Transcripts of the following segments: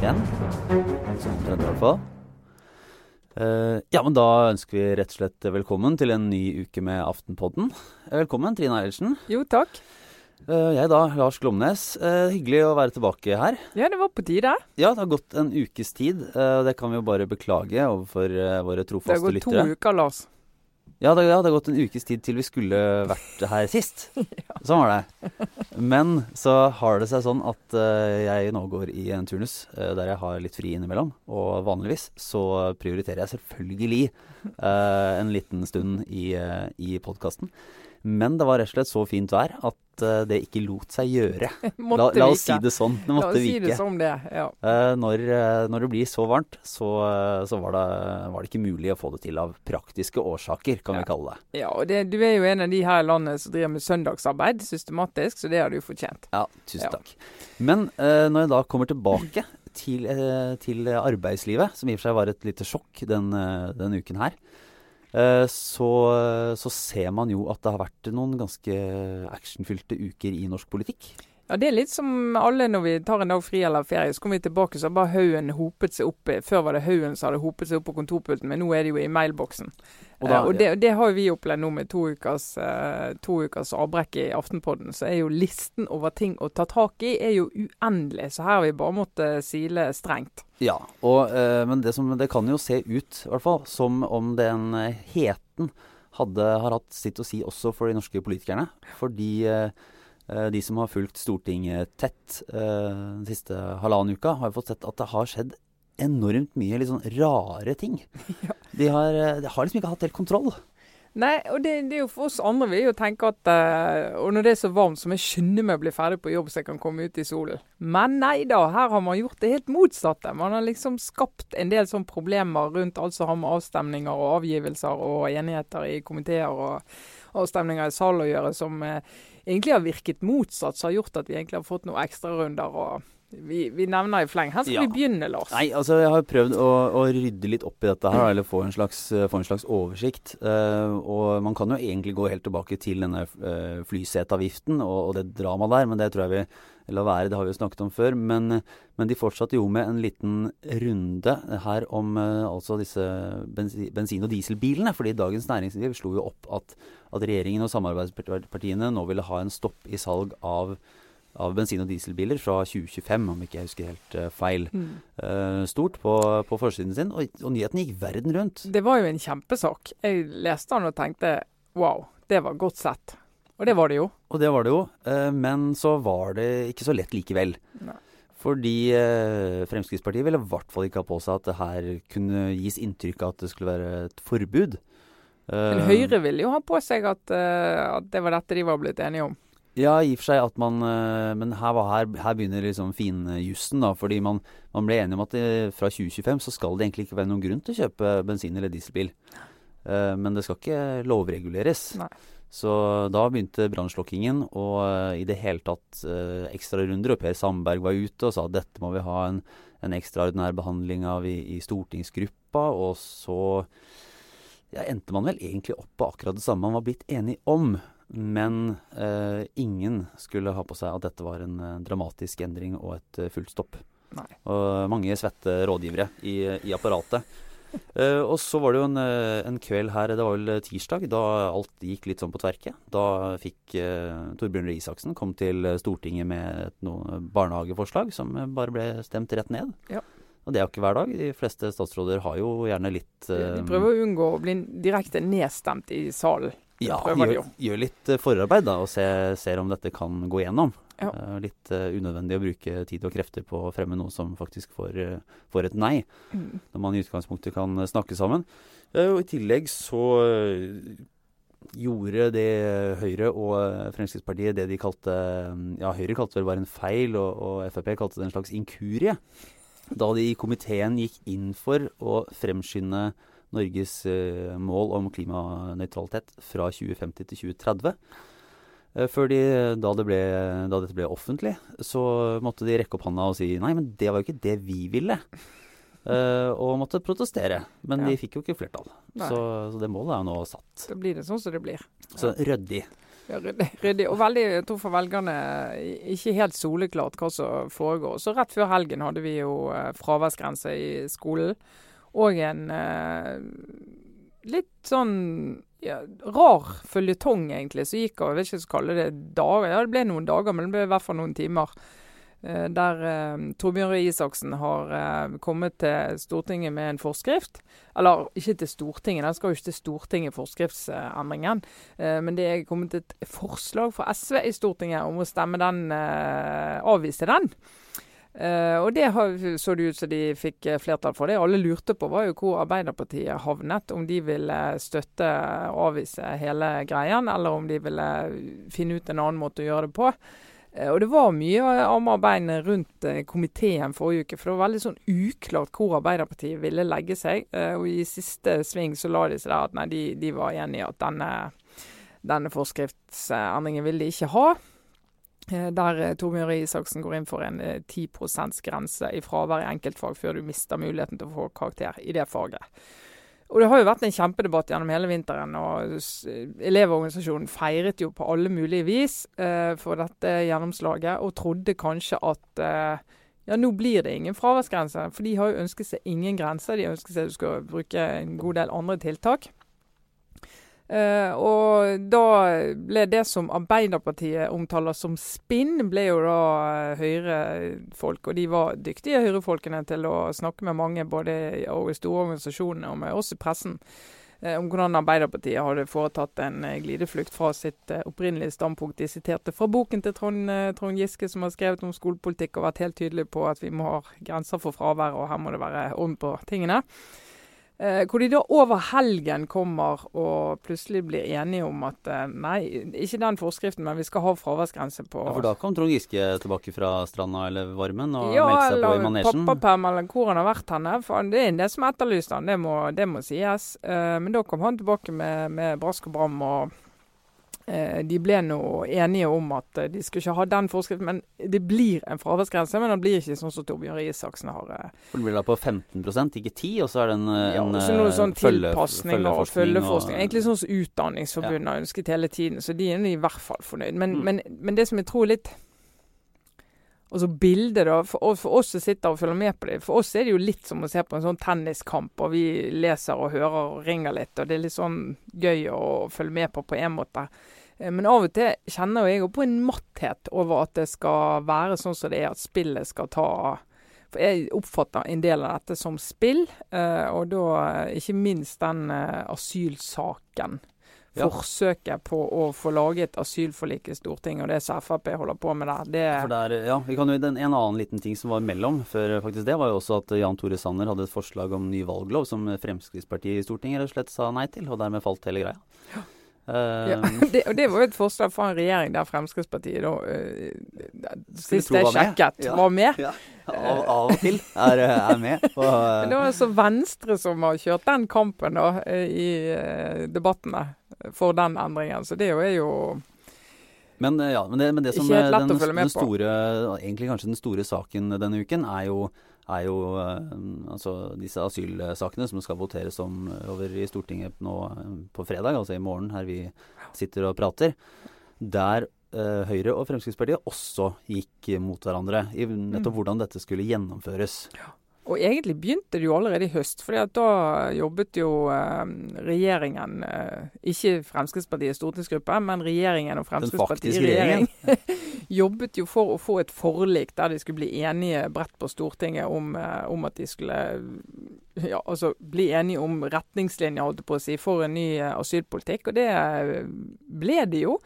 Igjen. Sånn omtrent i hvert fall. Eh, ja, men da ønsker vi rett og slett velkommen til en ny uke med Aftenpodden. Eh, Velkommen, Trine Eilertsen. Jo, takk. Eh, jeg da, Lars Glomnes. Hyggelig å være tilbake her. Ja, det var på tide. Ja, det har gått en ukes tid, det kan vi jo bare beklage overfor våre trofaste lyttere. Det har gått to uker, Lars. Ja det, hadde gått en ukes tid til vi skulle vært her sist. Sånn var det. Men så har det seg sånn at uh, jeg nå går i en turnus uh, der jeg har litt fri innimellom. Og vanligvis så prioriterer jeg selvfølgelig uh, en liten stund i, i podkasten. Men det var rett og slett så fint vær at uh, det ikke lot seg gjøre. Måtte La, la oss si det sånn. Det måtte oss si det som det. Ja. uh, når, eh, når det blir så varmt, så, så var, det, var det ikke mulig å få det til av praktiske årsaker, kan Ja. vi kalle det. ja, og det, du er jo en av de her i landet som driver med søndagsarbeid systematisk, så det har du fortjent. Ja, tusen Ja. takk. Men uh, når jeg da kommer tilbake til, til arbeidslivet, som i og for seg var et lite sjokk den, denne uken her, så, så ser man jo at det har vært noen ganske actionfylte uker i norsk politikk. Ja, Det er litt som alle når vi tar en dag fri eller ferie, så kommer vi tilbake, så har bare haugen hopet seg opp. Før var det haugen som hadde hopet seg opp på kontorpulten, men nå er det jo i mailboksen. Og da- Eh, og det, det har jo vi opplevd nå med to ukers, eh, to ukers avbrekk i Aftenpodden. Så er jo listen over ting å ta tak i er jo uendelig. Så her har vi bare måttet sile strengt. Ja, og, eh, men det, som, det kan jo se ut, i hvert fall, som om den heten hadde, har hatt sitt å si også for de norske politikerne. Fordi eh, de som har fulgt Stortinget tett eh, den siste halvannen uka, har fått sett at det har skjedd enormt mye litt sånn rare ting. De, har, eh, de har liksom ikke hatt helt kontroll. Nei, og det, det er jo for oss andre. Vi jo tenker at eh, Og når det er så varmt, så må jeg skynde meg å bli ferdig på jobb så jeg kan komme ut i solen. Men nei da, her har man gjort det helt motsatte. Man har liksom skapt en del sånne problemer rundt alt som har med avstemninger og avgivelser og enigheter i komiteer og avstemninger i sal å gjøre, som eh, egentlig har virket motsatt, som har gjort at vi egentlig har fått noen ekstrarunder. og vi, vi nevner i fleng. Her skal Ja. vi begynne, Lars. Nei, altså jeg har prøvd å, å rydde litt opp i dette her, eller få en slags, få en slags oversikt. Uh, og man kan jo egentlig gå helt tilbake til denne uh, flyseteavgiften og, og det dramaet der, men det tror jeg vi lar være, det har vi jo snakket om før. Men, men de fortsatte jo med en liten runde her om eh, altså disse bensin, bensin- og dieselbilene. fordi Dagens Næringsliv slo jo opp at, at regjeringen og samarbeidspartiene nå ville ha en stopp i salg av av bensin- og dieselbiler fra 2025, om ikke jeg husker helt uh, feil Mm. Uh, stort på, på forsiden sin, og, og nyheten gikk verden rundt. Det var jo en kjempesak. Jeg leste den og tenkte wow, det var godt sett. Og det var det jo. Og det var det jo, eh, men så var det ikke så lett likevel. Nei. Fordi eh, Fremskrittspartiet ville i hvert fall ikke ha på seg at det her kunne gis inntrykk av at det skulle være et forbud. Men Eh, Høyre ville jo ha på seg at, at det var dette de var blitt enige om. Ja, i og for seg at man Men her, var, her, her begynner liksom finjussen, da. Fordi man, man ble enige om at det, fra 2025 så skal det egentlig ikke være noen grunn til å kjøpe bensin- eller dieselbil. Men det skal ikke lovreguleres. Nei. Så da begynte brannslokkingen, og eh, i det hele tatt uh, ekstrarunder. Og Per Sandberg var ute og sa at dette må vi ha en, en ekstraordinær behandling av i, i stortingsgruppa. Og så ja, endte man vel egentlig opp på akkurat det samme man var blitt enig om. Men eh, ingen skulle ha på seg at dette var en eh, dramatisk endring og et eh, fullt stopp. Nei. Og mange svette rådgivere i, i apparatet. Eh, og så var det jo en, eh, en kveld her, det var vel tirsdag, da alt gikk litt sånn på tverke. Da fikk uh, Torbjørn Røe Isaksen kom til Stortinget med et noen barnehageforslag som eh, bare ble stemt rett ned. Ja. Og det er jo ikke hver dag. De fleste statsråder har jo gjerne litt eh, de prøver å unngå å bli direkte nedstemt i salen. Ja, gjør, gjør litt eh, forarbeid da, og se, ser om dette kan gå gjennom. Ja. Eh, litt eh, unødvendig å bruke tid og krefter på å fremme noe som faktisk får, eh, får et nei, Mm. når man i utgangspunktet kan snakke sammen. Og I tillegg så gjorde det Høyre og Fremskrittspartiet det de kalte Ja, Høyre kalte det bare en feil, og, og Frp kalte det en slags inkurie. Da de i komiteen gikk inn for å fremskynde Norges mål om klimanøytralitet fra 2050 til 2030. Eh, Før de, da, det ble, da dette ble offentlig, så måtte de rekke opp hånda og si nei, men det var jo ikke det vi ville. Uh, og måtte protestere. Men Ja. de fikk jo ikke flertall. Så, så det målet er jo nå satt. Da blir det sånn som det blir. Så ryddig. Ja, ryddig, ryddig, og veldig, jeg tror for velgerne ikke helt soleklart hva som foregår. Så rett før helgen hadde vi jo eh, fraværsgrense i skolen. Og en eh, litt sånn ja, rar føljetong, egentlig, som gikk over Jeg vet ikke kalle det dager. Ja, det ble noen dager, men det ble i hvert fall noen timer. Eh, der eh, Torbjørn Røe Isaksen har eh, kommet til Stortinget med en forskrift. Eller ikke til Stortinget, den skal jo ikke til Stortinget, forskriftsendringen. Eh, men det er kommet et forslag fra SV i Stortinget om å stemme den, eh, avvise den. Eh, og det så det ut som de fikk eh, flertall for. Det alle lurte på, var jo hvor Arbeiderpartiet havnet. Om de ville støtte og avvise hele greien, eller om de ville finne ut en annen måte å gjøre det på. Uh, og det var mye armer og bein rundt uh, komiteen forrige uke. For det var veldig sånn uklart hvor Arbeiderpartiet ville legge seg. Og i siste sving så la de seg der at nei, de, de var enig i at denne, denne forskriftsendringen ville de ikke ha. Der Torbjørn Røe Isaksen går inn for en 10 %-grense i fravær i enkeltfag før du mister muligheten til å få karakter i det faget. Og det har jo vært en kjempedebatt gjennom hele vinteren. og Elevorganisasjonen feiret jo på alle mulige vis eh, for dette gjennomslaget, og trodde kanskje at eh, ja, nå blir det ingen fraværsgrense. For de har jo ønsket seg ingen grenser. De ønsker seg at du skal bruke en god del andre tiltak. Uh, og da ble det som Arbeiderpartiet omtaler som spinn, ble jo da uh, Høyre-folk. Og de var dyktige Høyre-folkene til å snakke med mange, både i store organisasjoner og med oss i pressen, uh, om hvordan Arbeiderpartiet hadde foretatt en glideflukt fra sitt opprinnelige standpunkt. De siterte fra boken til Trond, Trond, Giske, som har skrevet om skolepolitikk og vært helt tydelig på at vi må ha grenser for fravær, og her må det være orden på tingene. Eh, hvor de da over helgen kommer og plutselig blir enige om at eh, nei, ikke den forskriften, men vi skal ha fraværsgrense på ja, For da kom Trond Giske tilbake fra stranda eller varmen og ja, meldte seg på i manesjen? Ja, pappaperm eller hvor han har vært henne. For det er det som etterlyste han, det må, det må sies. Eh, men da kom han tilbake med, med brask og bram. og de ble nå enige om at eh, de skulle ikke ha den forskriften, men det blir en fraværsgrense. Men den blir ikke sånn som Torbjørn Røe Isaksen har. Eh. For Det blir da på 15% ikke 10 og så er det en, ja, en noe sånn tilpasning og følgeforskning. Egentlig sånn som Utdanningsforbundet ja. har ønsket hele tiden, så de er i hvert fall fornøyd. Men, mm. men, men det som jeg tror litt Altså bildet, da. For oss, for oss, som sitter og følger med på det. For oss er det jo litt som å se på en sånn tenniskamp, og vi leser og hører og ringer litt. Og det er litt sånn gøy å følge med på på en måte. Eh, men av og til kjenner jeg på en matthet over at det skal være sånn som det er, at spillet skal ta For jeg oppfatter en del av dette som spill, eh, og da eh, ikke minst den asylsaken. Ja. Forsøket på å få laget asylforlik i Stortinget, og det som Frp holder på med der. Det For der, ja, vi kan jo, den, En annen liten ting som var mellom før faktisk det, var jo også at Jan Tore Sanner hadde et forslag om ny valglov som Fremskrittspartiet i Stortinget rett og slett sa nei til, og dermed falt hele greia. Ja. Uh, ja, det, og det var jo et forslag fra en regjering der Fremskrittspartiet da, uh, sist jeg sjekket, var med. Ja, av, av, og til er, er med. Og, uh, det var altså Venstre som har kjørt den kampen da, i debattene for den endringen. Så det er jo men, ja, men, det, men det som den, den store, egentlig kanskje den store saken denne uken, er jo er jo eh, altså disse asylsakene som skal voteres om eh, over i Stortinget nå eh, på fredag, altså i morgen, her vi sitter og prater. Der Høyre og Fremskrittspartiet også gikk mot hverandre i nettopp mm. hvordan dette skulle gjennomføres. Ja. Og egentlig begynte det jo allerede i høst. for da jobbet jo eh, regjeringen, eh, ikke Fremskrittspartiets stortingsgruppe, men regjeringen og Fremskrittspartiet i regjering, jobbet jo for å få et forlik der de skulle bli enige bredt på Stortinget om, eh, om at de skulle ja, altså bli enige om retningslinjer holdt på å si, for en ny eh, asylpolitikk. Og det ble de jo.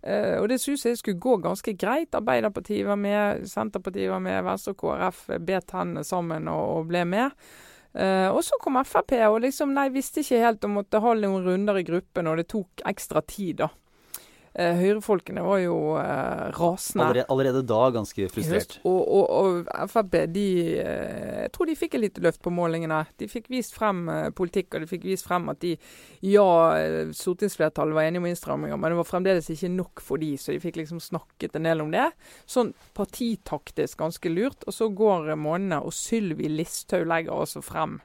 Uh, og det synes jeg skulle gå ganske greit. Arbeiderpartiet var med, Senterpartiet var med, Venstre og KrF bet hendene sammen og, og, ble med. Uh, og så kom Frp og liksom, nei, visste ikke helt om måtte ha noen runder i gruppen, og det tok ekstra tid, da. Uh, Høyrefolkene var jo uh, rasende. Allerede, allerede, da ganske frustrert. Og, og, og Frp de uh, Jeg tror de fikk et lite løft på målingene. De fikk vist frem politikk, og de fikk vist frem at de Ja, stortingsflertallet var enige om innstramminger, men det var fremdeles ikke nok for de, så de fikk liksom snakket en del om det. Sånn partitaktisk ganske lurt. Og så går månedene, og Sylvi Listhaug legger altså frem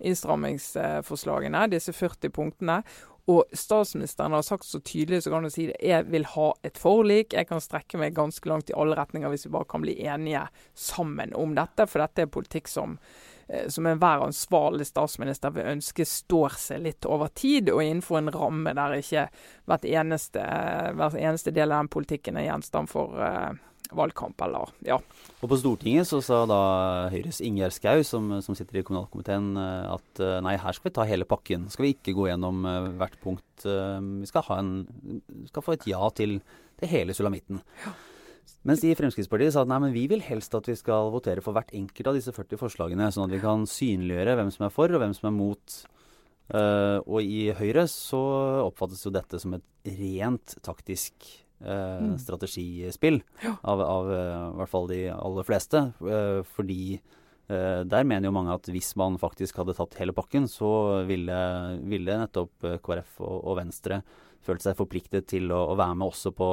innstrammingsforslagene, disse 40 punktene. Og statsministeren har sagt så tydelig så kan du si det, jeg vil ha et forlik. Jeg kan strekke meg ganske langt i alle retninger hvis vi bare kan bli enige sammen om dette. For dette er politikk som, som enhver ansvarlig statsminister vil ønske står seg litt over tid, og innenfor en ramme der ikke hvert eneste, hver eneste del av den politikken er gjenstand for uh, valgkamp, eller ja. Og på Stortinget så sa da Høyres Ingjerd Schou, som, som, sitter i kommunalkomiteen, eh, at eh, nei, her skal vi ta hele pakken. Skal vi ikke gå gjennom hvert punkt. Vi skal, en, skal, få et ja til, til hele sulamitten. Ja. Mens de i Fremskrittspartiet sa at nei, men vi vil helst at vi skal votere for hvert enkelt av disse 40 forslagene, sånn at vi kan synliggjøre hvem som er for og hvem som er mot. Uh, og i Høyre så oppfattes jo dette som et rent taktisk uh, mm. strategispill ja. av, av uh, i hvert fall de aller fleste. Fordi der mener jo mange at hvis man faktisk hadde tatt hele pakken, så ville, ville nettopp KrF og, og, Venstre følt seg forpliktet til å, å være med også på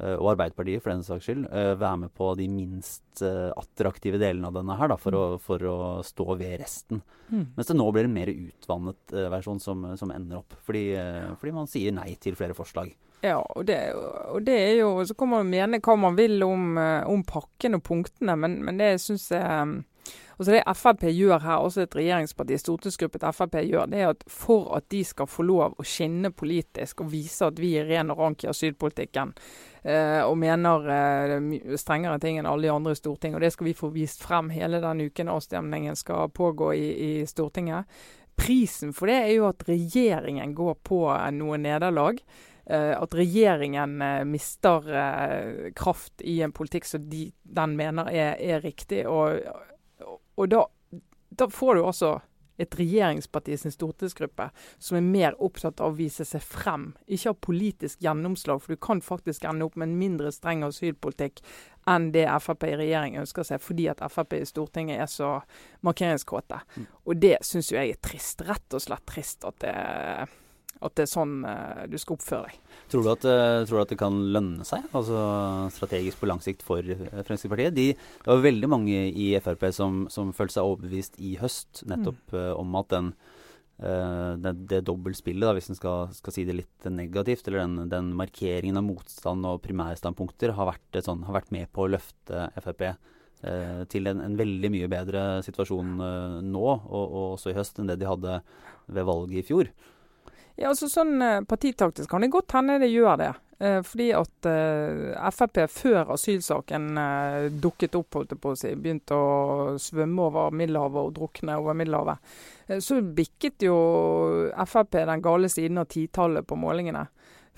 og Arbeiderpartiet for den saks skyld, være med på de minst attraktive delene av denne her, da, for, mm. å, for å stå ved resten. Mm. Mens det nå blir en mer utvannet versjon som, som ender opp. Fordi, fordi man sier nei til flere forslag. Ja, og det, og det, er jo Så kan man mene hva man vil om, eh, om pakken og punktene, men, men det syns jeg altså Det Frp gjør her, også et regjeringsparti, stortingsgruppet Frp gjør, det er at for at de skal få lov å skinne politisk og vise at vi er ren og rank i asylpolitikken, eh, og mener eh, strengere ting enn alle de andre i Stortinget, og det skal vi få vist frem hele den uken avstemningen skal pågå i, i Stortinget. Prisen for det er jo at regjeringen går på noe nederlag. Eh, at regjeringen eh, mister eh, kraft i en politikk som de, den mener er, er riktig. Og, og da, da, får du også et regjeringsparti sin stortingsgruppe som er mer opptatt av å vise seg frem, ikke av politisk gjennomslag. For du kan faktisk ende opp med en mindre streng asylpolitikk enn det Frp i regjering ønsker seg, fordi at Frp i Stortinget er så markeringskåte. Mm. Og det syns jo jeg er trist. Rett og slett trist at det er at det er sånn uh, du skal oppføre deg. Tror du, at, uh, tror du, at, det kan lønne seg, altså strategisk på lang sikt for uh, Fremskrittspartiet? De, det var veldig mange i Frp som, som følte seg overbevist i høst nettopp mm. om at den, det, det dobbeltspillet, da, hvis en skal, skal, si det litt negativt, eller den, den markeringen av motstand og primærstandpunkter, har vært, sånn, har vært med på å løfte Frp til en, en, veldig mye bedre situasjon nå, og, og, også i høst, enn det de hadde ved valget i fjor. Ja, altså sånn eh, Partitaktisk kan det godt hende det gjør det. Eh, fordi at eh, Frp før asylsaken eh, dukket opp, holdt jeg på å si, begynte å svømme over Middelhavet og drukne over Middelhavet, så bikket jo Frp den gale siden av titallet på målingene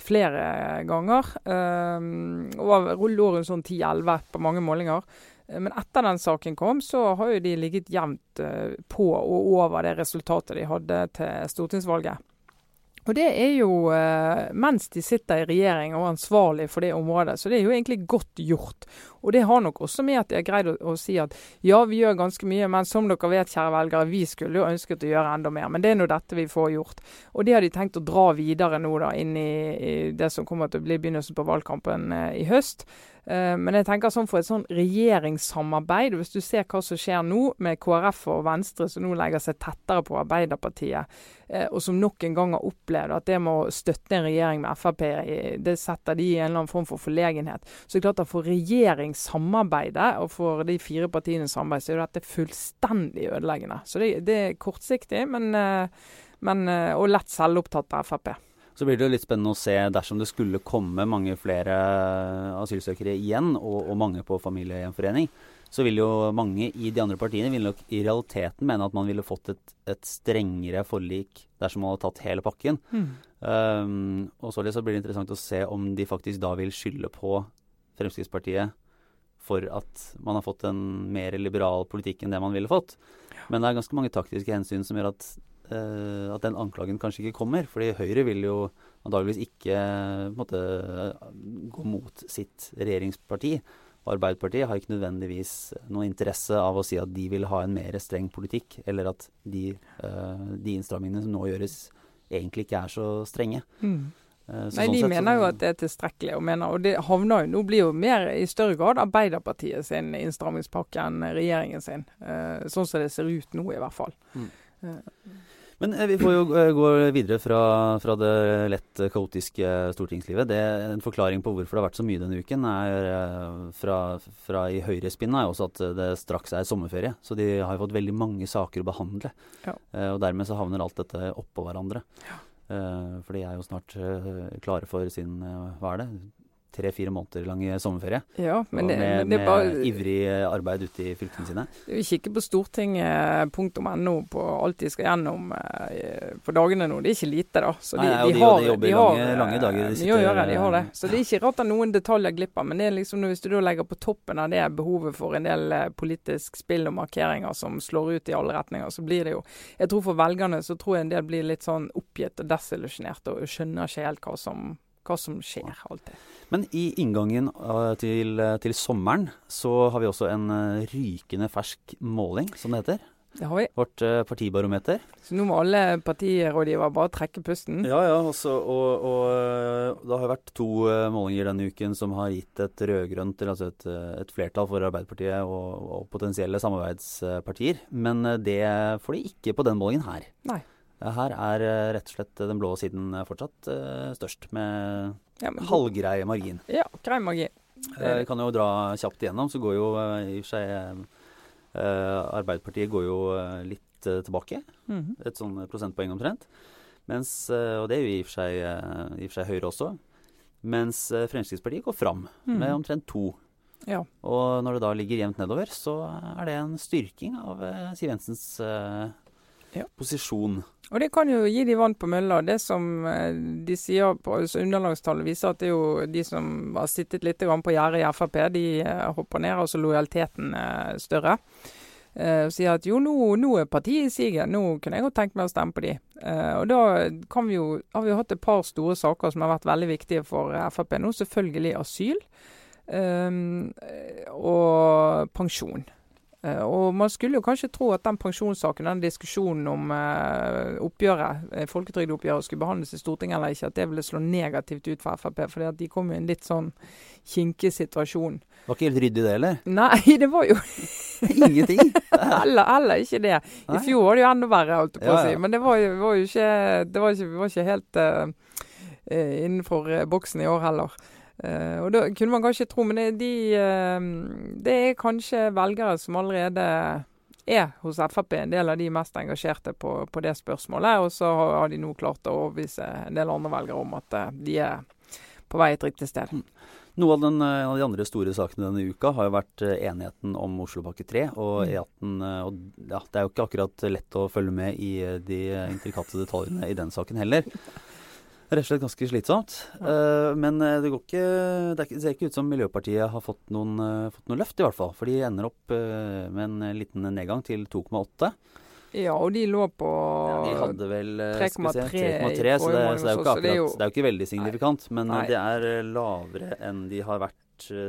flere ganger. Og lå rundt sånn 10-11 på mange målinger. Men etter den saken kom, så har jo de ligget jevnt på og over det resultatet de hadde til stortingsvalget. Og det er jo eh, mens de sitter i regjering og er ansvarlig for det området, så det er jo egentlig godt gjort. Og det har nok også med at de har greid å, å, si at ja, vi gjør ganske mye, men som dere vet, kjære velgere, vi skulle jo ønsket å gjøre enda mer. Men det er nå dette vi får gjort. Og det har de tenkt å dra videre nå da, inn i, i det som kommer til å bli begynnelsen på valgkampen eh, i høst. Uh, men jeg tenker sånn for et sånn regjeringssamarbeid, hvis du ser hva som skjer nå med KrF og Venstre, som nå legger seg tettere på Arbeiderpartiet, uh, og som nok en gang har opplevd at det med å støtte en regjering med Frp, det setter de i en eller annen form for forlegenhet. Så klart at for regjeringssamarbeidet og for de fire partienes samarbeid, så er dette fullstendig ødeleggende. Så det, det er kortsiktig, men, men, og lett selvopptatt av Frp. Så blir det jo litt spennende å se dersom det skulle komme mange flere asylsøkere igjen, og, og mange på familiegjenforening, så vil jo mange i de andre partiene vil nok i realiteten mene at man ville fått et, et strengere forlik dersom man hadde tatt hele pakken. Mm. Um, og så blir det interessant å se om de faktisk da vil skylde på Fremskrittspartiet for at man har fått en mer liberal politikk enn det man ville fått. Men det er ganske mange taktiske hensyn som gjør at at den anklagen kanskje ikke kommer. fordi Høyre vil jo antageligvis ikke måte, gå mot sitt regjeringsparti. Og Arbeiderpartiet har ikke nødvendigvis noen interesse av å si at de vil ha en mer streng politikk, eller at de, uh, de innstrammingene som nå gjøres, egentlig ikke er så strenge. Mm. Så Nei, sånn De mener jo at det er tilstrekkelig. Og, mener, og det havner jo, nå blir jo mer i større grad Arbeiderpartiet sin innstrammingspakke enn regjeringen sin. Sånn som det ser ut nå, i hvert fall. Mm. Men eh, vi får jo eh, gå videre fra, fra det lett kaotiske stortingslivet. Det, en forklaring på hvorfor det har vært så mye denne uken, er eh, fra, fra i høyrespinnet er også at det straks er sommerferie. Så de har jo fått veldig mange saker å behandle. Ja. Og dermed så havner alt dette oppå hverandre. Ja. for de er jo snart klare for sin hva er det? Tre-fire måneder lang sommerferie. Ja, men det, med, men det er med ivrig eh, arbeid ute i fylkene sine. Vi kikker på stortinget.no på alt de skal gjennom eh, på dagene nå. Det er ikke lite, da. Så de, Nei, og de- har, de jobber de lange- har, lange dager. De sitter, De gjør det, de har det. Så det er ikke rart at noen detaljer glipper. Men det er liksom hvis du da legger på toppen av det behovet for en del eh, politisk spill og markeringer som slår ut i alle retninger, så blir det jo Jeg tror for velgerne så tror jeg en del blir litt sånn oppgitt og desillusjonert og skjønner ikke helt hva som, hva som skjer alltid. Men i inngangen uh, til, uh, til sommeren så har vi også en uh, rykende fersk måling, som det heter. Det har vi. Vårt uh, partibarometer. Så nå må alle partirådgivere bare trekke pusten. Ja, ja. Også, og, og det har vært to uh, målinger denne uken som har gitt et rød-grønt, altså et, et flertall for Arbeiderpartiet og, og potensielle samarbeidspartier. Men det får de ikke på den målingen her. Nei. Uh, Her er uh, rett og slett den blå siden fortsatt størst, med Ja, men- halvgrei margin. Ja, grei magi. Eh, Vi kan jo dra kjapt igjennom, så går jo eh, i og for seg eh, Arbeiderpartiet går jo eh, litt eh, tilbake. Mhm. Et sånn prosentpoeng omtrent. Mens, eh, og det er jo i og for seg, eh, i og for seg Høyre også. Mens eh, Fremskrittspartiet går fram med Mhm. omtrent to. Ja. Og når det da ligger jevnt nedover, så er det en styrking av eh, Siv Jensens eh, Ja. posisjon. Og det kan jo gi de vann på mølla. Det som eh, de sier på altså underlagstallet, viser at det er jo de som har sittet litt på gjerdet i Frp, de eh, hopper ned. Altså lojaliteten er større. Eh, og sier at jo, nå, nå er partiet i siget. Nå kunne jeg godt tenkt meg å stemme på de. Og da kan vi jo, har vi jo hatt et par store saker som har vært veldig viktige for Frp nå. Selvfølgelig asyl um, og pensjon. Eh, og man skulle jo kanskje tro at den pensjonssaken, den diskusjonen om eh, oppgjøret, eh, folketrygdoppgjøret skulle behandles i Stortinget eller ikke, at det ville slå negativt ut for Frp. For de kom i en litt sånn kinkig situasjon. Var ikke helt ryddig det, eller? Nei, det var jo Ingenting. eller, eller ikke det. I fjor var det jo enda verre, holdt jeg på å si. ja. Men det var jo, var jo ikke Det var ikke, var ikke helt eh, innenfor boksen i år heller. Eh, og da kunne man kanskje tro, men det, de, uh, det er kanskje velgere som allerede er hos Frp, en del av de mest engasjerte på, på det spørsmålet. Og så har, har de nå klart å overbevise en del andre velgere om at uh, de er på vei et riktig sted. Noe av, den, av de andre store sakene denne uka har jo vært enigheten om Oslopakke 3 og Mm. E18. eh, Og ja, det er jo ikke akkurat lett å følge med i de intrikate detaljene i den saken heller. Rett og slett ganske slitsomt. Ja. men eh, det, går ikke, det, er ser ikke ut som Miljøpartiet har fått noen, eh, fått noen, løft, i hvert fall. For de ender opp eh, med en eh, liten nedgang til 2,8. Ja, og de lå på Ja, de hadde vel eh, skal vi se, 3,3 i 3,3, så, det, så det er jo ikke akkurat det er jo- ikke veldig signifikant, men eh, Nei. det er eh, lavere enn de har vært eh,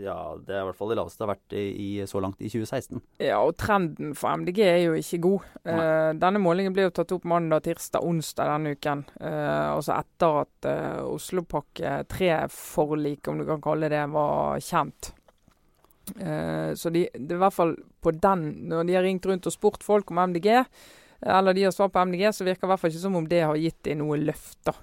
Ja, det er i hvert fall det laveste det har vært i, så langt i 2016. Ja, og trenden for MDG er jo ikke god. Eh, denne målingen ble jo tatt opp mandag, tirsdag, onsdag denne uken. Eh, altså etter at eh, Oslopakke 3-forlik, om du kan kalle det, var kjent. Eh, så de, det er i hvert fall på den Når de har ringt rundt og spurt folk om MDG, eller de har svart på MDG, så virker det i hvert fall ikke som om det har gitt dem noe løft, da.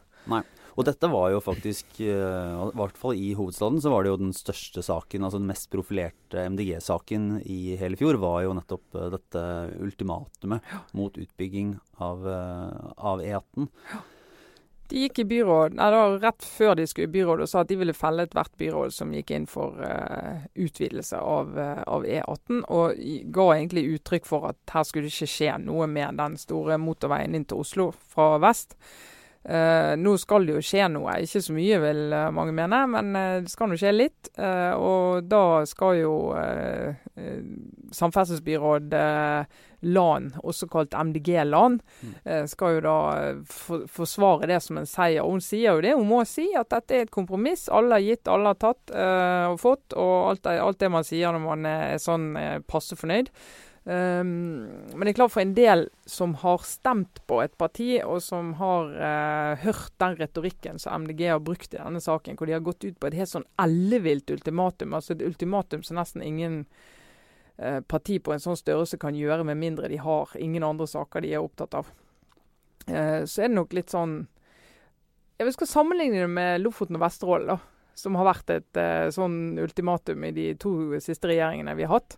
Og dette var jo faktisk, eh, i hvert fall i hovedstaden, så var det jo den største saken, altså den mest profilerte MDG-saken i hele fjor, var jo nettopp eh, dette ultimatumet mot utbygging av, eh, av E18. De gikk i byråd, nei, da, rett før de skulle i byrådet og sa at de ville felle ethvert byråd som gikk inn for uh, utvidelse av, uh, av E18, og ga egentlig uttrykk for at her skulle det ikke skje noe med den store motorveien inn til Oslo fra vest. Eh, nå skal det jo skje noe, ikke så mye vil eh, mange mene, men eh, det skal nå skje litt. eh, og da skal jo samferdselsbyråd LAN, også kalt MDG-LAN, Mm. skal jo da for, forsvare det som en seier. Og Hun sier jo det hun må si, at dette er et kompromiss. Alle har gitt, alle har tatt eh, og fått. Og alt, alt det man sier når man er sånn passe fornøyd. Um, men det er klart for en del som har stemt på et parti, og som har uh, hørt den retorikken som MDG har brukt i denne saken, hvor de har gått ut på et helt sånn ellevilt ultimatum, altså et ultimatum som nesten ingen uh, parti på en sånn størrelse kan gjøre, med mindre de har ingen andre saker de er opptatt av. Uh, så er det nok litt sånn Jeg skal sammenligne det med Lofoten og Vesterålen, da. Som har vært et sånn ultimatum i de to siste regjeringene vi har hatt.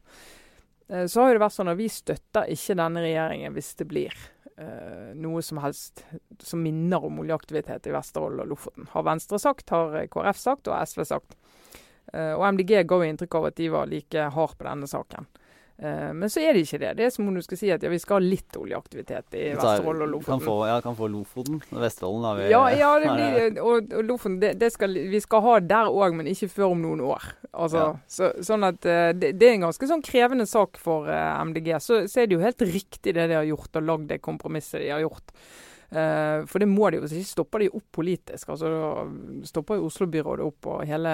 Eh, så har det vært sånn at vi støtter ikke denne regjeringen hvis det blir eh, noe som helst som minner om oljeaktivitet i Vesterålen og Lofoten. Har Venstre sagt, har KrF sagt og SV sagt. Eh, og MDG ga inntrykk av at de var like hard på denne saken. Uh, men så er det ikke det. Det er som om du skal si at ja, vi skal ha litt oljeaktivitet i Vesterålen og Lofoten. Kan få, ja, kan få Lofoten. Vesterålen har vi Ja, ja blir, og, og, Lofoten det, det skal, vi skal ha der òg, men ikke før om noen år. Altså, ja. så, sånn at uh, det, det, er en ganske sånn krevende sak for uh, MDG. Så, så, er det jo helt riktig det de har gjort, og lagd det kompromisset de har gjort. Uh, for det må de jo, hvis ikke stopper de opp politisk. altså stopper jo Oslo-byrådet opp og hele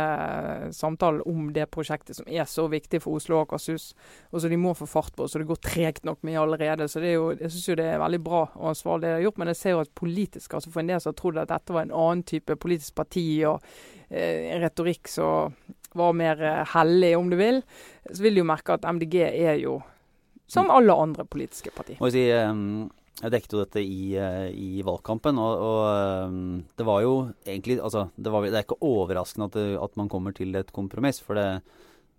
samtalen om det prosjektet som er så viktig for Oslo og Akershus. Og så de må få fart på, så det går tregt nok med allerede. Så det er jo, jeg syns jo det er veldig bra og ansvarlig det de har gjort. Men jeg ser jo at politisk, altså for en del som har trodd at dette var en annen type politisk parti og uh, retorikk som var mer uh, hellig, om du vil, så vil de jo merke at MDG er jo som alle andre politiske partier. Må jeg si, um jeg dekket jo dette i, eh, i valgkampen, og, og, eh, det var jo egentlig altså, det, var, det, er ikke overraskende at, det, at, man kommer til et kompromiss. For det,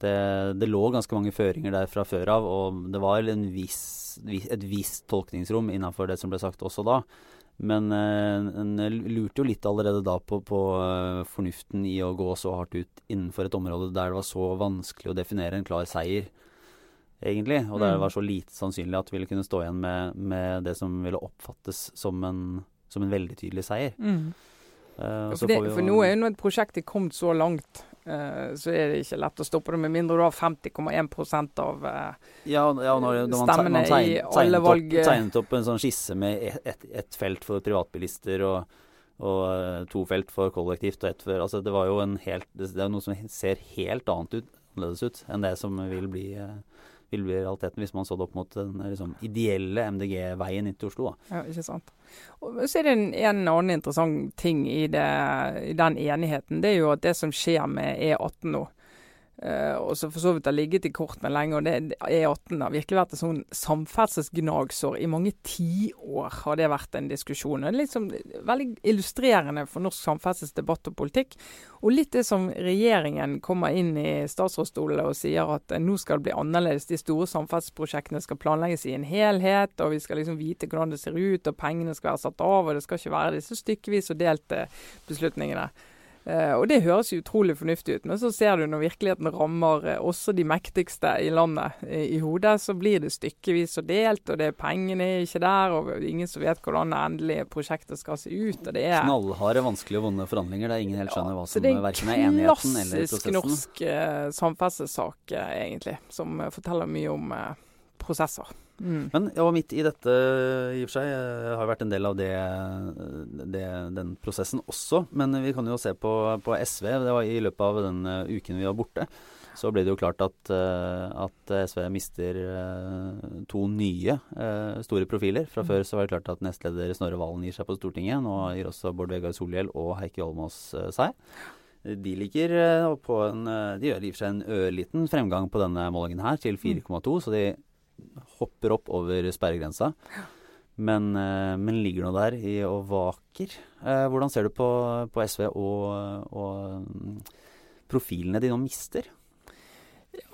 det, lå ganske mange føringer der fra før av, og det var viss, et visst tolkningsrom innenfor det som ble sagt også da. Men eh, en lurte jo litt allerede da på, på fornuften i å gå så hardt ut innenfor et område der det var så vanskelig å definere en klar seier egentlig. Og det mm. var så lite sannsynlig at vi ville kunne stå igjen med, med det som ville oppfattes som en, som en veldig tydelig seier. Mm. Uh, for, det, for, nå er jo når et prosjekt er kommet så langt, uh, så er det ikke lett å stoppe det, med mindre du har 50,1 av uh, ja, ja, når, når stemmene man, man tegnet, i alle valg. Opp, tegnet opp en sånn skisse med ett et, felt for privatbilister og, og to felt for kollektivt og ett for altså Det var jo en helt, det er noe som ser helt annet ut, annerledes ut enn det som vil bli vil bli realiteten hvis man så det opp mot den liksom, ideelle MDG-veien inn til Oslo. Da. Ja, ikke sant. Og så er det en, en annen interessant ting i, det, i den enigheten. Det er jo at det som skjer med E18 nå, Uh, og så for så vidt har ligget i kortene lenge. og det E18 har virkelig vært et sånn samferdselsgnagsår. I mange tiår har det vært en diskusjon. Det er liksom veldig illustrerende for norsk samferdselsdebatt og politikk. Og litt det som regjeringen kommer inn i statsrådsstolen og sier at nå skal det bli annerledes. De store samferdselsprosjektene skal planlegges i en helhet, og vi skal liksom vite hvordan det ser ut, og pengene skal være satt av, og det skal ikke være disse stykkevis og delte beslutningene. Uh, og det høres jo utrolig fornuftig ut, men så ser du når virkeligheten rammer uh, også de mektigste i landet i hodet, så blir det stykkevis og delt, og det er pengene er ikke der, og ingen som vet hvordan det endelige prosjektet skal se ut. og det er Knallharde, vanskelige og vonde forhandlinger der ingen helt skjønner hva som ja, verken er enigheten eller prosessen. Det er en klassisk norsk samferdselssak, egentlig, som forteller mye om prosesser. Mm. Men ja, midt i dette, i og for seg, jeg har vært en del av det, det, den prosessen også. Men vi kan jo se på, på, SV. Det var I løpet av den uh, uken vi var borte, så ble det jo klart at, uh, at SV mister to nye store profiler. Fra mm. før så var det klart at nestleder Snorre Valen gir seg på Stortinget. Nå gir også Bård Vegar Solhjell og Heikki Holmås seg. De ligger på en De gjør i og for seg en ørliten fremgang på denne målingen her, til 4,2. Mm. Så de hopper opp over sperregrensa. Men, eh, men ligger nå der i og vaker. Eh, hvordan ser du på, på SV og, og, mm, profilene de nå mister?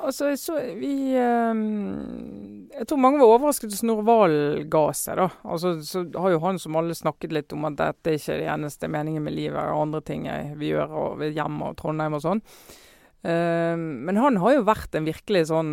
Altså, så vi um, Jeg tror mange var overrasket da Snorre ga seg, da. Altså, så har jo han som alle snakket litt om at dette er ikke det eneste meningen med livet, og andre ting vi gjør og hjemme og Trondheim og sånn. Um, men han har jo vært en virkelig sånn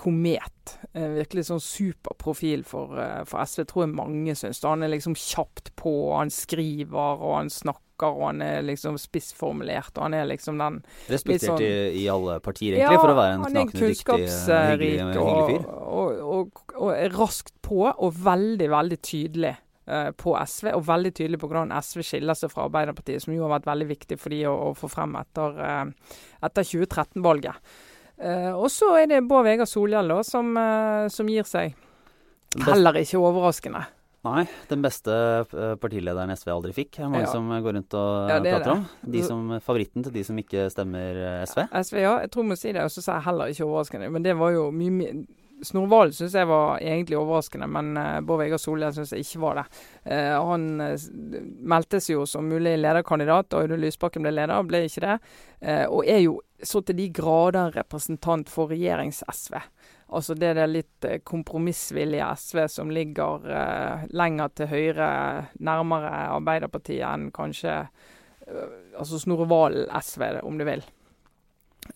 komet. En virkelig sånn superprofil for, eh, for SV, tror jeg mange syns. Han er liksom kjapt på, han skriver og han snakker og han er liksom spissformulert. og Han er liksom den Respektert sånn, i, i, alle partier, egentlig, ja, for å være en knakende dyktig, hyggelig, hyggelig fyr. Og, og, og, er raskt på, og veldig, veldig tydelig på SV. Og veldig tydelig på hvordan SV skiller seg fra Arbeiderpartiet, som jo har vært veldig viktig for de å, å få frem etter, etter 2013-valget. Uh, og så er det Bård Vegar Solhjell som, uh, som, gir seg. Heller ikke overraskende. Nei, den beste eh, partilederen SV aldri fikk, er mange ja. som går rundt og ja, prater om. De som, favoritten til de som ikke stemmer SV? SV, ja. Jeg tror vi må si det. Og så sa jeg heller ikke overraskende. Men det var jo mye Snorre Valen syns jeg var egentlig overraskende, men uh, Bård Vegar Solhjell syns jeg ikke var det. Uh, han uh, meldte seg jo som mulig lederkandidat, og Audun Lysbakken ble leder, ble ikke det. og er jo så til de grader representant for regjerings-SV. Altså det er det litt kompromissvillige SV som ligger lenger til høyre, nærmere Arbeiderpartiet enn kanskje altså Snorre Valen SV, om du vil.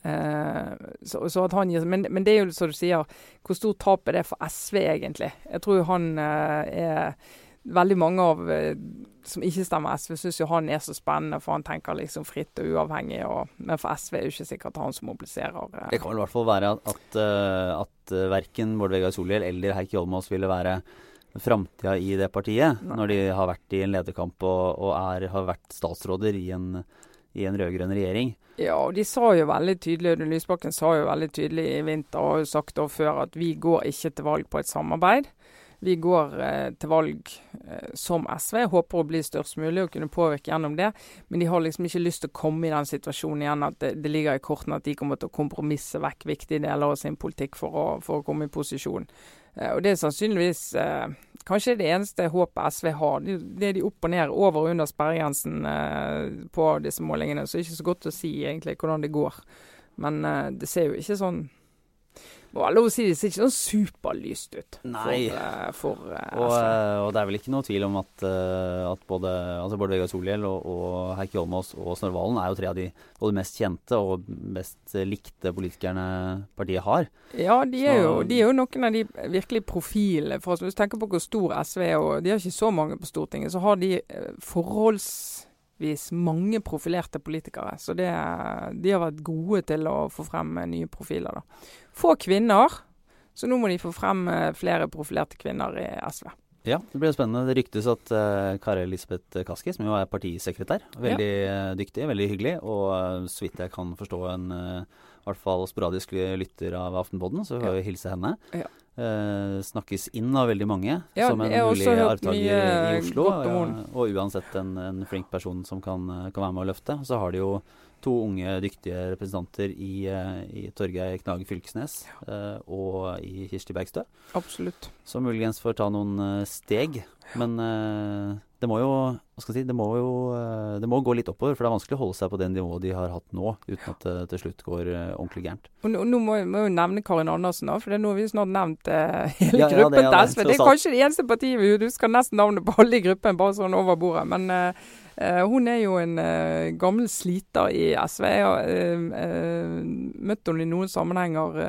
Eh, så, så, at han gir men, men, det er jo som du sier, hvor stort tap er det for SV egentlig? Jeg tror han eh, er Veldig mange av eh, som ikke stemmer SV, syns jo han er så spennende, for han tenker liksom fritt og uavhengig. Og, men for SV er det ikke sikkert han som mobiliserer. Det kan vel i hvert fall være at, at, at verken Bård Vegar Solhjell eller Heikki Holmås ville være framtida i det partiet, Nei. når de har vært i en lederkamp og, og er, har vært statsråder i en, i en rød-grønn regjering. Ja, og de sa jo veldig tydelig, Audun Lysbakken sa jo veldig tydelig i vinter og har jo sagt det før at vi går ikke til valg på et samarbeid. Vi går eh, til valg eh, som SV. Jeg håper å bli størst mulig og kunne påvirke gjennom det. Men de har liksom ikke lyst til å komme i den situasjonen igjen at det, det ligger i kortene at de kommer til å kompromisse vekk viktige deler av sin politikk for å, for å komme i posisjon. Eh, og det er sannsynligvis eh, kanskje det eneste håpet SV har. Det er de opp og ned, over og under sperregrensen eh, på disse målingene. Så det er ikke så godt å si egentlig hvordan det går. Men eh, det ser jo ikke sånn må lov å si det ser ikke sånn superlyst ut. Nei. For, for uh, og, uh, og, det er vel ikke noe tvil om at, at både altså Bård Vegar Solhjell og, og Heikki Holmås og Snorre Valen er jo tre av de både mest kjente og best likte politikerne partiet har. Ja, de er, så, jo, de er jo, noen av de virkelig profilene. For oss. hvis du tenker på hvor stor SV er, og de har ikke så mange på Stortinget, så har de forholds mange profilerte politikere. Så det, de har vært gode til å få frem nye profiler. Da. Få kvinner, så nå må de få frem eh, flere profilerte kvinner i SV. Ja, det blir spennende. Det ryktes at uh, Kari Elisabeth Kaski, som jo er partisekretær, veldig ja. dyktig, veldig hyggelig, og uh, så vidt jeg kan forstå en uh, i hvert fall sporadisk lytter av Aftenpodden, så får vi ja. hilse henne. Ja. Uh, snakkes inn av veldig mange ja, som en mulig arvtaker i Oslo. Og, og, uansett en, en, flink person som kan, kan, være med å løfte. Så har de jo to unge, dyktige representanter i, eh, i Torgeir Knage Fylkesnes uh, og i Kirsti Bergstø. Absolutt. Som muligens får ta noen uh, steg. Men det må jo hva skal jeg si, det må jo det må gå litt oppover, for det er vanskelig å holde seg på det nivået de har hatt nå, uten at det til slutt går ordentlig gærent. Og nå, nå må, jeg jo nevne Karin Andersen, da, for det er nå vi snart nevnt hele ja, gruppen ja, ja, til SV. Det er kanskje det eneste partiet vi husker nesten navnet på alle i gruppen, bare sånn over bordet. Men Uh, hun er jo en uh, gammel sliter i SV. Jeg har uh, møtt henne i noen sammenhenger.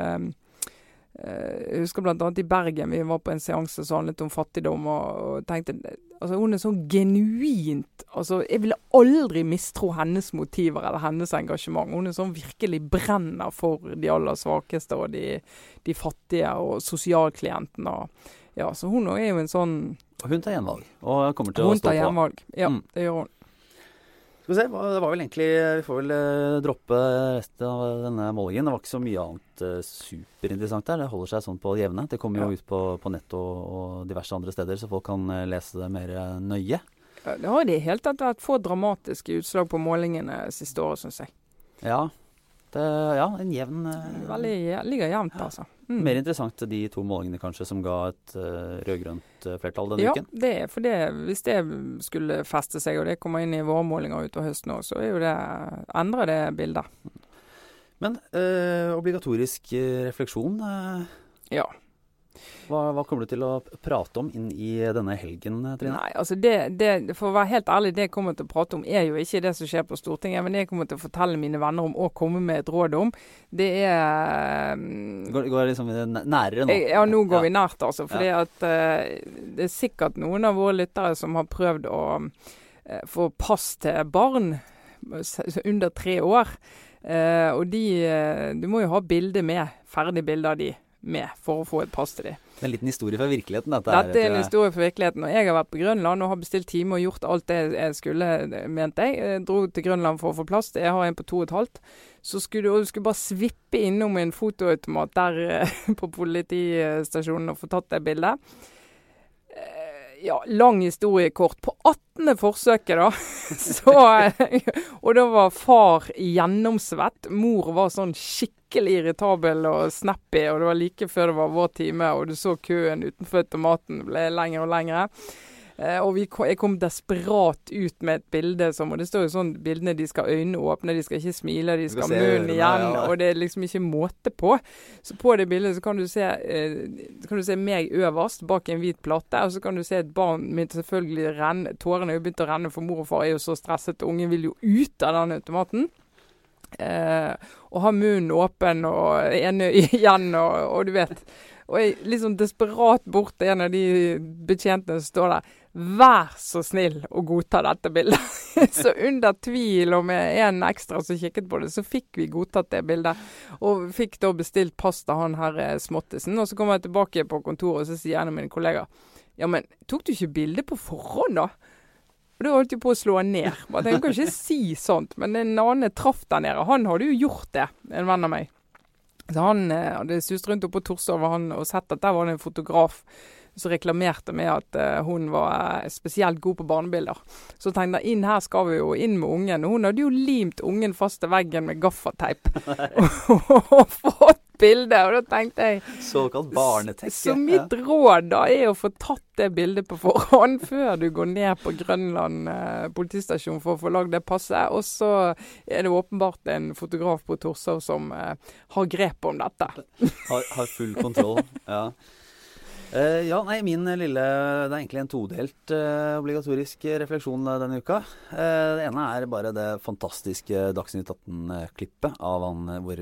jeg husker bl.a. i Bergen. Vi var på en seanse som handlet om fattigdom. Og, og tenkte altså Hun er sånn genuint altså Jeg ville aldri mistro hennes motiver eller hennes engasjement. Hun er sånn virkelig brenner for de aller svakeste og de, de fattige og sosialklientene. Ja, så hun er jo en sånn Hun tar gjenvalg og kommer til å stå på. Hun tar gjenvalg, ja. Mm. Det gjør hun. Skal vi se, det var vel egentlig Vi får vel uh, droppe resten av denne målingen. Det var ikke så mye annet uh, superinteressant der. Det holder seg sånn på det jevne. Det kommer jo ja. ut på, på nett og, og, diverse andre steder, så folk kan uh, lese det mer nøye. Det har i det hele tatt vært få dramatiske utslag på målingene siste året, syns jeg. Ja, det, ja, en jevn Veldig, Ligger jevnt, altså. Mm. Mer interessant de to målingene kanskje som ga et uh, rød-grønt uh, flertall denne ja, uken? Ja, det, for det, hvis det skulle feste seg, og det kommer inn i vårmålinger utover høsten òg, så er det, endrer det bildet. Men uh, obligatorisk refleksjon? ja. Hva, hva, kommer du til å prate om inn i denne helgen, Trine? Nei, altså det, det, For å være helt ærlig, det jeg kommer til å prate om er jo ikke det som skjer på Stortinget. Men det jeg kommer til å fortelle mine venner om og komme med et råd om, det er um, Går, går liksom nærere nå? Ja, nå går ja. vi nært, altså. For ja. uh, det er sikkert noen av våre lyttere som har prøvd å uh, få pass til barn under tre år. Uh, og de Du må jo ha bilde med, ferdig bilde av de med for å få et pass til dem. Det er en liten historie fra virkeligheten? Dette, dette er en historie fra virkeligheten. og Jeg har vært på Grønland og har bestilt time og gjort alt det jeg skulle, mente jeg. jeg dro til Grønland for å få plass. Jeg har en på to og et halvt. Så skulle du, du skulle bare svippe innom en fotoautomat der på politistasjonen og få tatt det bildet. Eh, Ja, lang historie kort. På 18. forsøket, da. Så, og da var far gjennomsvett. Mor var sånn skikkelig irritabel og snappy. Og det var like før det var vår time, og du så køen utenfor automaten ble lengre og lengre. Eh, og kom, jeg kom desperat ut med et bilde som Og det står jo sånn bildene de skal øynene åpne, de skal ikke smile, de skal ha munnen igjen. Og det er liksom ikke måte på. Så på det bildet så kan du se, eh, kan du se meg øverst bak en hvit plate. Og så kan du se et barn mitt selvfølgelig renne. Tårene er jo begynt å renne, for mor og far er jo så stresset. Ungen vil jo ut av den automaten. Eh, og ha munnen åpen og ene igjen, og, og du vet. Og jeg sånn desperat bort til en av de betjentene som står der. Vær så snill å godta dette bildet. så under tvil og med en ekstra som kikket på det, så fikk vi godtatt det bildet. Og fikk da bestilt pasta han her eh, småttisen. Og så kommer jeg tilbake på kontoret, og så sier en av mine kollegaer Ja, men tok du ikke bilde på forhånd, da? Og da holdt jeg på å slå han ned. Jeg kan ikke si sånt. Men en annen traff der nede. Han hadde jo gjort det, en venn av meg. Så han hadde sust rundt oppe på Torshov og sett at der var det en fotograf som reklamerte med at uh, hun var uh, spesielt god på barnebilder. Så tenkte jeg inn her skal vi jo inn med ungen. Og hun hadde jo limt ungen fast til veggen med gaffateip. og fått bilde, og da tenkte jeg Såkalt barnetekke. Så mitt råd da er å få tatt det bildet på forhånd før du går ned på Grønland eh, politistasjon for å få lagd det passet. Og så er det åpenbart en fotograf på Torshov som eh, har grep om dette. har, har full kontroll, ja. Uh, ja, nei, min lille Det er egentlig en todelt uh, obligatorisk refleksjon uh, denne uka. det ene er bare det fantastiske Dagsnytt 18-klippet av han hvor,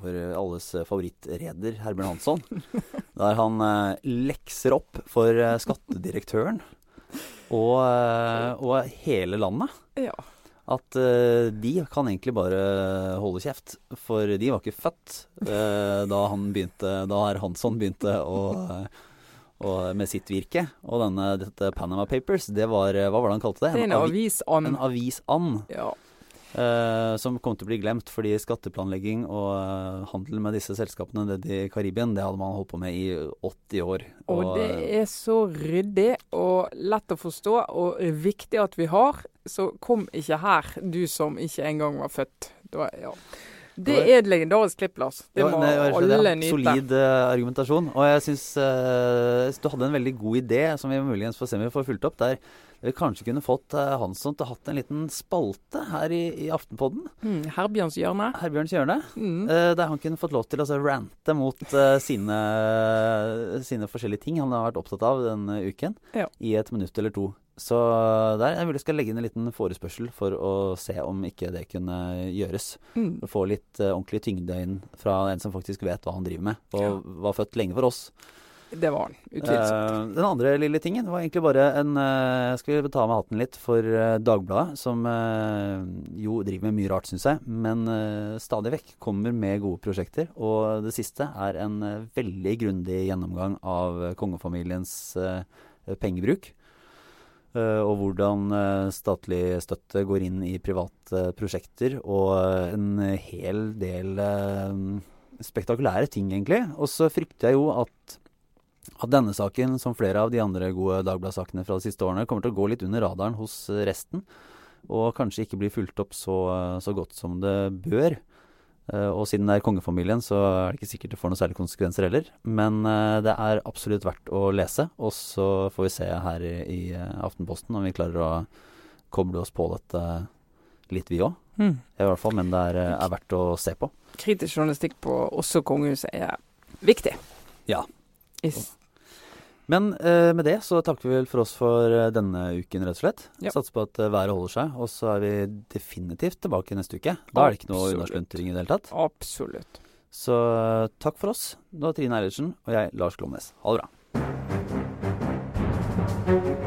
hvor alles favorittreder Herbjørn Hansson. der han lekser opp for skattedirektøren og, og, hele landet. Ja. At de kan egentlig bare holde kjeft. For de var ikke født da han begynte Da herr Hansson begynte å og med sitt virke. Og denne, dette Panama Papers, det var Hva var det han kalte det? En, en avisand. En avisand. Ja. Uh, som kom til å bli glemt fordi skatteplanlegging og uh, handel med disse selskapene nede i Karibien, det hadde man holdt på med i 80 år. Og, og det er så ryddig og lett å forstå og viktig at vi har. Så kom ikke her, du som ikke engang var født. Da, ja. Det er et legendarisk klipp, Lars. Det må ja, alle det, nyte. Solid uh, argumentasjon. Og jeg syns uh, du hadde en veldig god idé, som vi muligens får se om vi får fulgt opp. Der vi kanskje kunne fått uh, Hansson til å hatt en liten spalte her i, i Aftenpodden. Mm, Herbjørns hjørne. Herbjørns hjørne. Mm. der han kunne fått lov til å altså, rante mot sine, sine, forskjellige ting han har vært opptatt av denne uken, ja. i et minutt eller to. Så der jeg vil jeg skal legge inn en liten forespørsel for å se om ikke det kunne gjøres. Mm. Få litt uh, ordentlig tyngde inn fra en som faktisk vet hva han driver med, og ja. var født lenge for oss. Det var han, utvilsomt. Uh, den andre lille tingen var egentlig bare en uh, Skal vi ta med hatten litt for uh, Dagbladet, som jo driver med mye rart, syns jeg, men stadig vekk kommer med gode prosjekter. Og det siste er en veldig grundig gjennomgang av kongefamiliens pengebruk. Eh, og hvordan eh, statlig støtte går inn i private prosjekter. Og en hel del eh, spektakulære ting, egentlig. Og så frykter jeg jo at, at denne saken, som flere av de andre gode Dagbladet-sakene fra de siste årene, kommer til å gå litt under radaren hos resten. Og kanskje ikke bli fulgt opp så, så godt som det bør. Uh, og siden det er kongefamilien, så er det ikke sikkert det får noen særlige konsekvenser heller. Men uh, det er absolutt verdt å lese. Og så får vi se her i, i uh, Aftenposten om vi klarer å koble oss på dette litt, vi òg. Mm. I hvert fall, men det er, er, verdt å se på. Kritisk journalistikk på også kongehuset er viktig. Ja. Is men eh, med det så takker vi vel for oss for eh, denne uken, rett og slett. Ja. Satser på at eh, været holder seg. Og så er vi definitivt tilbake neste uke. Da er det ikke noe unnaslunting i det hele tatt. Absolutt. Så eh, takk for oss. Nå er Trine Eilertsen og jeg, Lars Glomnes. Ha det bra.